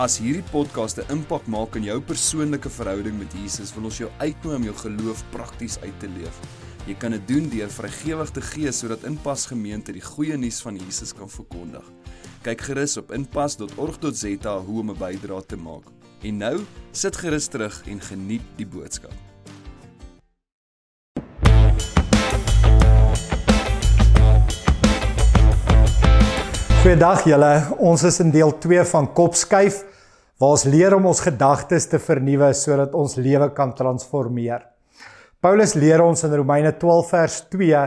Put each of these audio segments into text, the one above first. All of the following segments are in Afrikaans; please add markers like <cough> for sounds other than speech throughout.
As hierdie podcast 'n impak maak in jou persoonlike verhouding met Jesus, wil ons jou uitnooi om jou geloof prakties uit te leef. Jy kan dit doen deur vrygewig te gee sodat Inpas Gemeente die goeie nuus van Jesus kan verkondig. Kyk gerus op inpas.org.za hoe om 'n bydrae te maak. En nou, sit gerus terug en geniet die boodskap. Goeiedag julle. Ons is in deel 2 van Kopskuif waar ons leer om ons gedagtes te vernuwe sodat ons lewe kan transformeer. Paulus leer ons in Romeine 12 vers 2: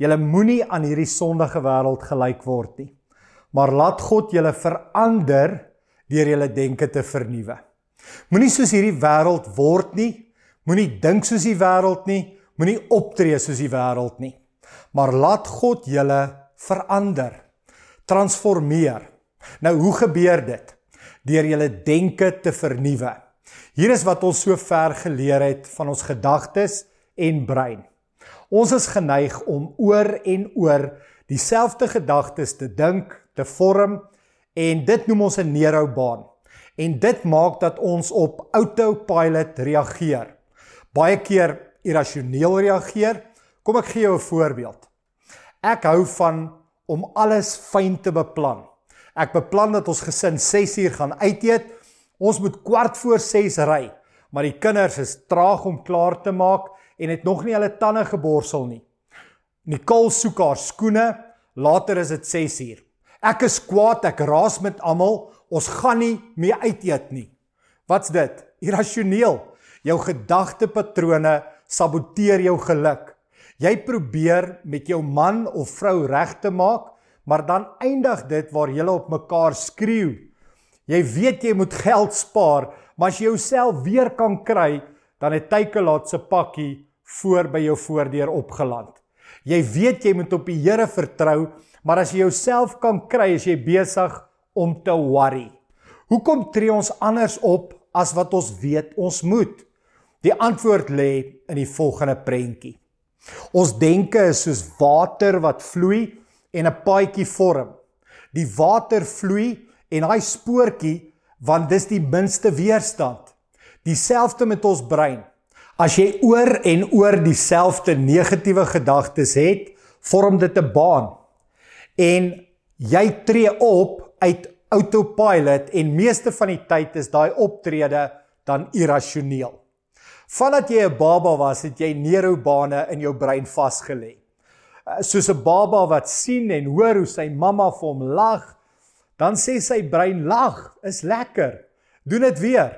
Julle moenie aan hierdie sondige wêreld gelyk word nie, maar laat God julle verander deur julle denke te vernuwe. Moenie soos hierdie wêreld word nie, moenie dink soos die wêreld nie, moenie optree soos die wêreld nie, maar laat God julle verander transformeer. Nou hoe gebeur dit? Deur julle denke te vernuwe. Hier is wat ons so ver geleer het van ons gedagtes en brein. Ons is geneig om oor en oor dieselfde gedagtes te dink, te vorm en dit noem ons 'n neuroubaan. En dit maak dat ons op autopilot reageer. Baie keer irrasioneel reageer. Kom ek gee jou 'n voorbeeld. Ek hou van om alles fyn te beplan. Ek beplan dat ons gesin 6 uur gaan uit eet. Ons moet kwart voor 6 ry, maar die kinders is traag om klaar te maak en het nog nie hulle tande geborsel nie. Nicole soek haar skoene. Later is dit 6 uur. Ek is kwaad, ek raas met almal. Ons gaan nie meer uit eet nie. Wat's dit? Irrasioneel. Jou gedagtepatrone saboteer jou geluk. Jy probeer met jou man of vrou reg te maak, maar dan eindig dit waar julle op mekaar skreeu. Jy weet jy moet geld spaar, maar as jy jouself weer kan kry, dan het Tykelaat se pakkie voor by jou voordeur opgeland. Jy weet jy moet op die Here vertrou, maar as jy jouself kan kry, is jy besig om te worry. Hoekom tree ons anders op as wat ons weet ons moet? Die antwoord lê in die volgende prentjie. Ons denke is soos water wat vloei en 'n paadjie vorm. Die water vloei en daai spoortjie want dis die minste weerstand. Dieselfde met ons brein. As jy oor en oor dieselfde negatiewe gedagtes het, vorm dit 'n baan. En jy tree op uit autopilot en meeste van die tyd is daai optrede dan irrasioneel. Vandat jy 'n baba was, het jy neurobane in jou brein vasgelê. Soos 'n baba wat sien en hoor hoe sy mamma vir hom lag, dan sê sy brein lag, is lekker. Doen dit weer.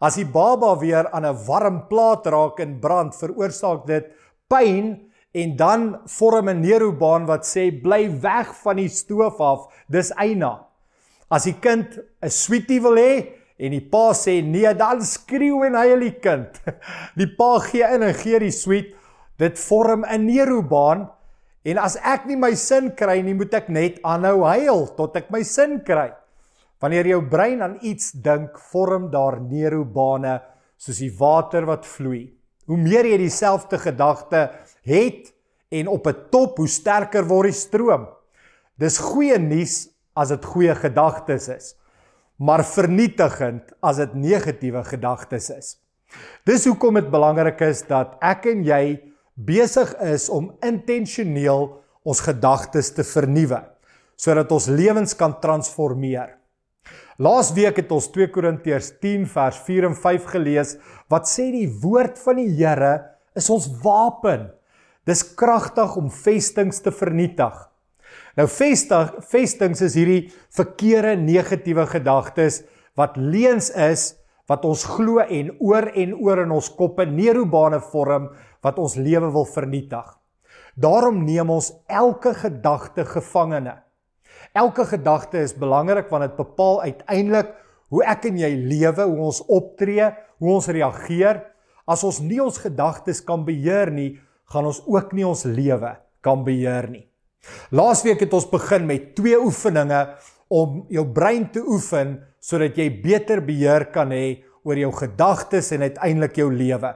As die baba weer aan 'n warm plaat raak en brand, veroorsaak dit pyn en dan vorm 'n neurobaan wat sê bly weg van die stoof af, dis eina. As die kind 'n sweetie wil hê, En die pa sê nee, dan skreeu en huil die kind. <laughs> Die pa gee in en gee die sweet. Dit vorm 'n neurobaan en as ek nie my sin kry nie, moet ek net aanhou huil tot ek my sin kry. Wanneer jou brein aan iets dink, vorm daar neurobane soos die water wat vloei. Hoe meer jy dieselfde gedagte het en op 'n top, hoe sterker word die stroom. Dis goeie nuus as dit goeie gedagtes is maar vernietigend as dit negatiewe gedagtes is. Dis hoekom dit belangrik is dat ek en jy besig is om intentioneel ons gedagtes te vernuwe sodat ons lewens kan transformeer. Laasweek het ons 2 Korintiërs 10 vers 4 en 5 gelees wat sê die woord van die Here is ons wapen. Dis kragtig om vestings te vernietig. Nou vestig vestings is hierdie verkeerde negatiewe gedagtes wat leuns is wat ons glo en oor en oor in ons koppe neurobane vorm wat ons lewe wil vernietig. Daarom neem ons elke gedagte gevangene. Elke gedagte is belangrik want dit bepaal uiteindelik hoe ek en jy lewe, hoe ons optree, hoe ons reageer. As ons nie ons gedagtes kan beheer nie, gaan ons ook nie ons lewe kan beheer nie. Laasweek het ons begin met twee oefeninge om jou brein te oefen sodat jy beter beheer kan hê oor jou gedagtes en uiteindelik jou lewe.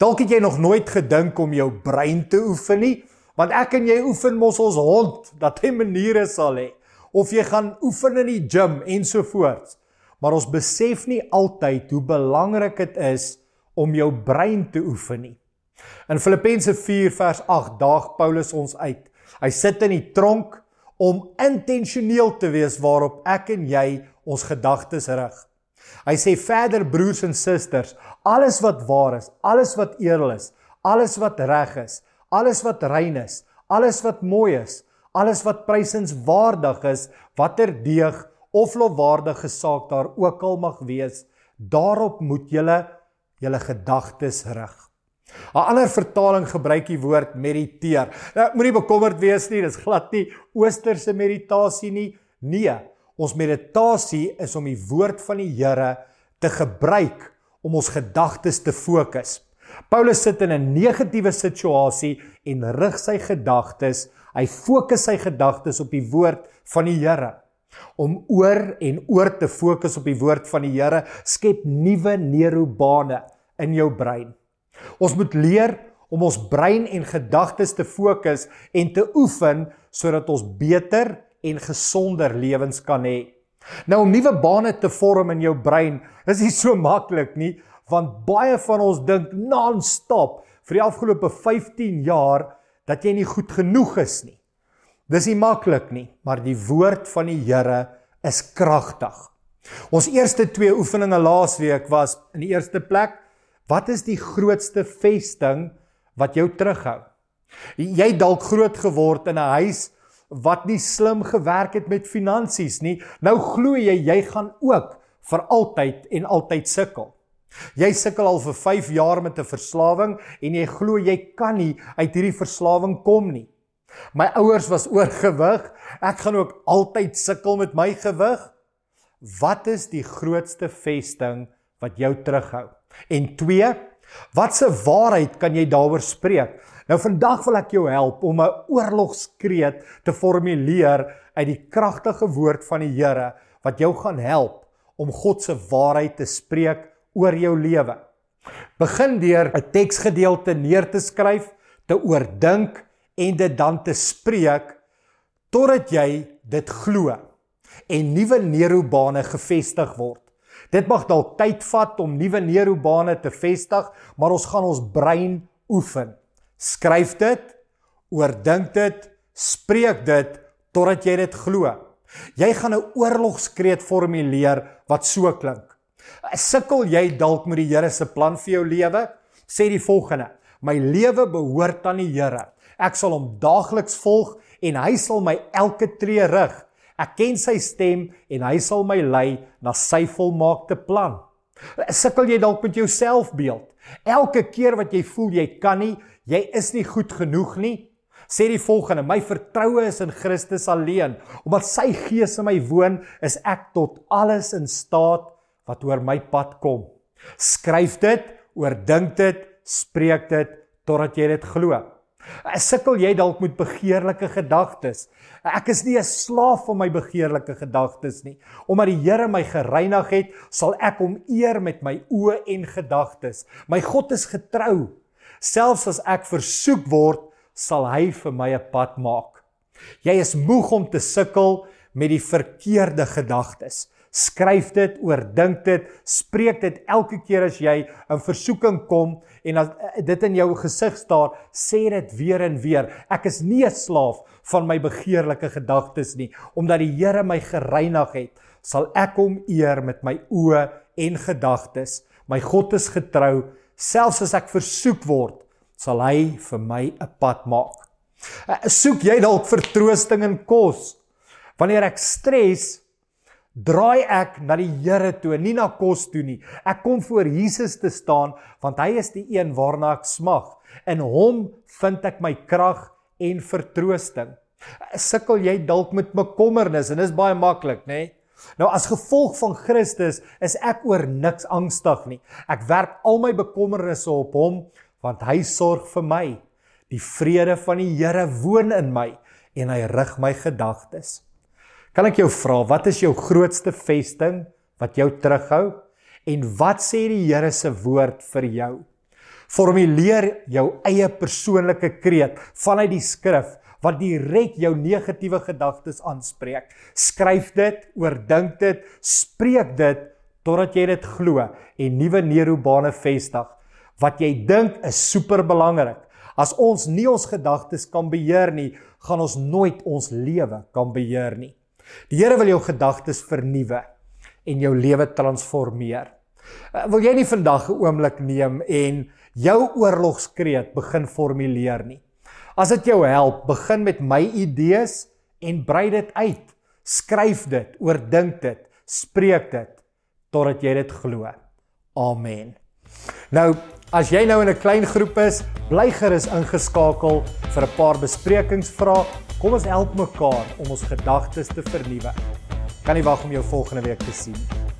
Dalk het jy nog nooit gedink om jou brein te oefen nie, want ek en jy oefen mos ons hond dat hy maniere sal hê of jy gaan oefen in die gim ensovoorts. Maar ons besef nie altyd hoe belangrik dit is om jou brein te oefen nie. In Filippense 4 vers 8 daag Paulus ons uit. Hy sit in die tronk om intentioneel te wees waarop ek en jy ons gedagtes rig. Hy sê verder broers en susters, alles wat waar is, alles wat edel is, alles wat reg is, alles wat rein is, alles wat mooi is, alles wat prysenswaardig is, watter deeg of lofwaardige saak daar ook al mag wees, daarop moet julle julle gedagtes rig. 'n Ander vertaling gebruik die woord mediteer. Nou moenie bekommerd wees nie, dis glad nie oosterse meditasie nie. Nee, ons meditasie is om die woord van die Here te gebruik om ons gedagtes te fokus. Paulus sit in 'n negatiewe situasie en rig sy gedagtes, hy fokus sy gedagtes op die woord van die Here. Om oor en oor te fokus op die woord van die Here skep nuwe neurobane in jou brein. Ons moet leer om ons brein en gedagtes te fokus en te oefen sodat ons beter en gesonder lewens kan hê. Nou om nuwe bane te vorm in jou brein is nie so maklik nie, want baie van ons dink non-stop vir die afgelope 15 jaar dat jy nie goed genoeg is nie. Dis nie maklik nie, maar die woord van die Here is kragtig. Ons eerste twee oefeninge laasweek was in die eerste plek Wat is die grootste vesting wat jou terughou? Jy dalk groot geword in 'n huis wat nie slim gewerk het met finansies nie. Nou glo jy jy gaan ook vir altyd en altyd sukkel. Jy sukkel al vir 5 jaar met 'n verslawing en jy glo jy kan nie uit hierdie verslawing kom nie. My ouers was oorgewig. Ek gaan ook altyd sukkel met my gewig. Wat is die grootste vesting wat jou terughou? En 2, watse waarheid kan jy daaroor spreek? Nou vandag wil ek jou help om 'n oorlogskreet te formuleer uit die kragtige woord van die Here wat jou gaan help om God se waarheid te spreek oor jou lewe. Begin deur 'n teksgedeelte neer te skryf, te oordink en dit dan te spreek totdat jy dit glo en nuwe neurobane gevestig word. Dit mag dalk tyd vat om nuwe neurobane te vestig, maar ons gaan ons brein oefen. Skryf dit, oordink dit, spreek dit totdat jy dit glo. Jy gaan 'n oorlogskreet formuleer wat so klink. Sukkel jy dalk met die Here se plan vir jou lewe? Sê die volgende: My lewe behoort aan die Here. Ek sal hom daagliks volg en hy sal my elke tree rig. Ek ken sy stem en hy sal my lei na sy volmaakte plan. Sukkel jy dalk met jou selfbeeld? Elke keer wat jy voel jy kan nie, jy is nie goed genoeg nie, sê die volgende: My vertroue is in Christus alleen. Omdat sy Gees in my woon, is ek tot alles in staat wat oor my pad kom. Skryf dit, oordink dit, spreek dit totdat jy dit glo. Sukkel jy dalk met begeerlike gedagtes? Ek is nie 'n slaaf van my begeerlike gedagtes nie. Omdat die Here my gereinig het, sal ek hom eer met my oë en gedagtes. My God is getrou. Selfs as ek versoek word, sal hy vir my 'n pad maak. Jy is moeg om te sukkel met die verkeerde gedagtes. Skryf dit, oordink dit, spreek dit elke keer as jy in versoeking kom en as eh, dit in jou gesig staan, sê dit weer en weer. Ek is nie 'n slaaf van my begeerlike gedagtes nie, omdat die Here my gereinig het, sal ek hom eer met my oë en gedagtes. My God is getrou, selfs as ek versoek word, sal hy vir my 'n pad maak. Eh, soek jy dalk vertroosting in kos? Wanneer ek stres, draai ek na die Here toe, nie na kos toe nie. Ek kom voor Jesus te staan want hy is die een waarna ek smag. In hom vind ek my krag en vertroosting. Sukkel jy dalk met bekommernis en dis baie maklik, nê? Nee? Nou as gevolg van Christus is ek oor niks angstig nie. Ek werp al my bekommernisse op hom want hy sorg vir my. Die vrede van die Here woon in my en hy rig my gedagtes. Kan ek jou vra, wat is jou grootste vesting wat jou terughou? En wat sê die Here se woord vir jou? Formuleer jou eie persoonlike kreet vanuit die skrif wat direk jou negatiewe gedagtes aanspreek. Skryf dit, oordink dit, spreek dit totdat jy dit glo en nuwe neurobane vestig. Wat jy dink is super belangrik. As ons nie ons gedagtes kan beheer nie, gaan ons nooit ons lewe kan beheer nie. Die Here wil jou gedagtes vernuwe en jou lewe transformeer. Uh, wil jy nie vandag 'n oomblik neem en jou oorlogskreet begin formuleer nie? As dit jou help, begin met my idees en brei dit uit. Skryf dit, oordink dit, spreek dit totdat jy dit glo. Amen. Nou, as jy nou in 'n klein groep is, bly gerus ingeskakel vir 'n paar besprekingsvrae. Kom ons help mekaar om ons gedagtes te vernuwe. Kan nie wag om jou volgende week te sien nie.